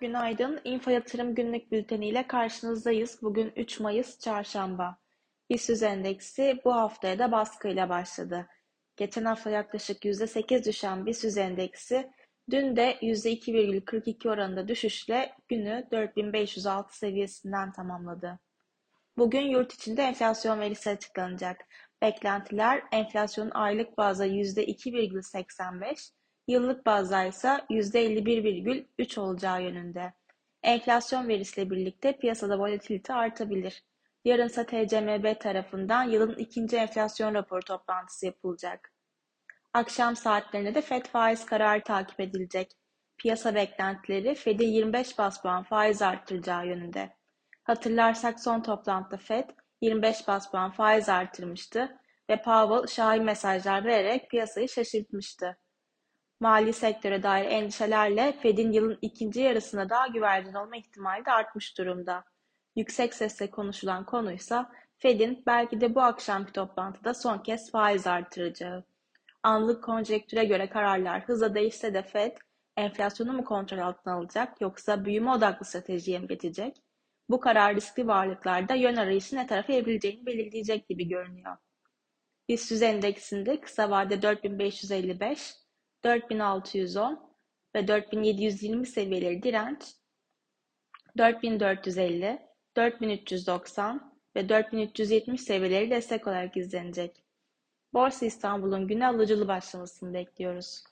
Günaydın. İnfa Yatırım Günlük Bülteni ile karşınızdayız. Bugün 3 Mayıs Çarşamba. BIST endeksi bu haftaya da baskıyla başladı. Geçen hafta yaklaşık %8 düşen BIST endeksi dün de %2,42 oranında düşüşle günü 4506 seviyesinden tamamladı. Bugün yurt içinde enflasyon verisi açıklanacak. Beklentiler enflasyonun aylık bazda %2,85, Yıllık bazda ise %51,3 olacağı yönünde. Enflasyon verisiyle birlikte piyasada volatilite artabilir. Yarın ise TCMB tarafından yılın ikinci enflasyon raporu toplantısı yapılacak. Akşam saatlerinde de FED faiz kararı takip edilecek. Piyasa beklentileri Fed'in 25 bas puan faiz arttıracağı yönünde. Hatırlarsak son toplantıda FED 25 bas puan faiz artırmıştı ve Powell şahin mesajlar vererek piyasayı şaşırtmıştı. Mali sektöre dair endişelerle Fed'in yılın ikinci yarısına daha güvercin olma ihtimali de artmış durumda. Yüksek sesle konuşulan konuysa Fed'in belki de bu akşamki toplantıda son kez faiz artıracağı. Anlık konjektüre göre kararlar hızla değişse de Fed, enflasyonu mu kontrol altına alacak yoksa büyüme odaklı stratejiye mi geçecek? Bu karar riskli varlıklarda yön arayışı ne tarafa evrileceğini belirleyecek gibi görünüyor. BIST endeksinde kısa vade 4555, 4610 ve 4720 seviyeleri direnç, 4450, 4390 ve 4370 seviyeleri destek olarak izlenecek. Borsa İstanbul'un güne alıcılı başlamasını bekliyoruz.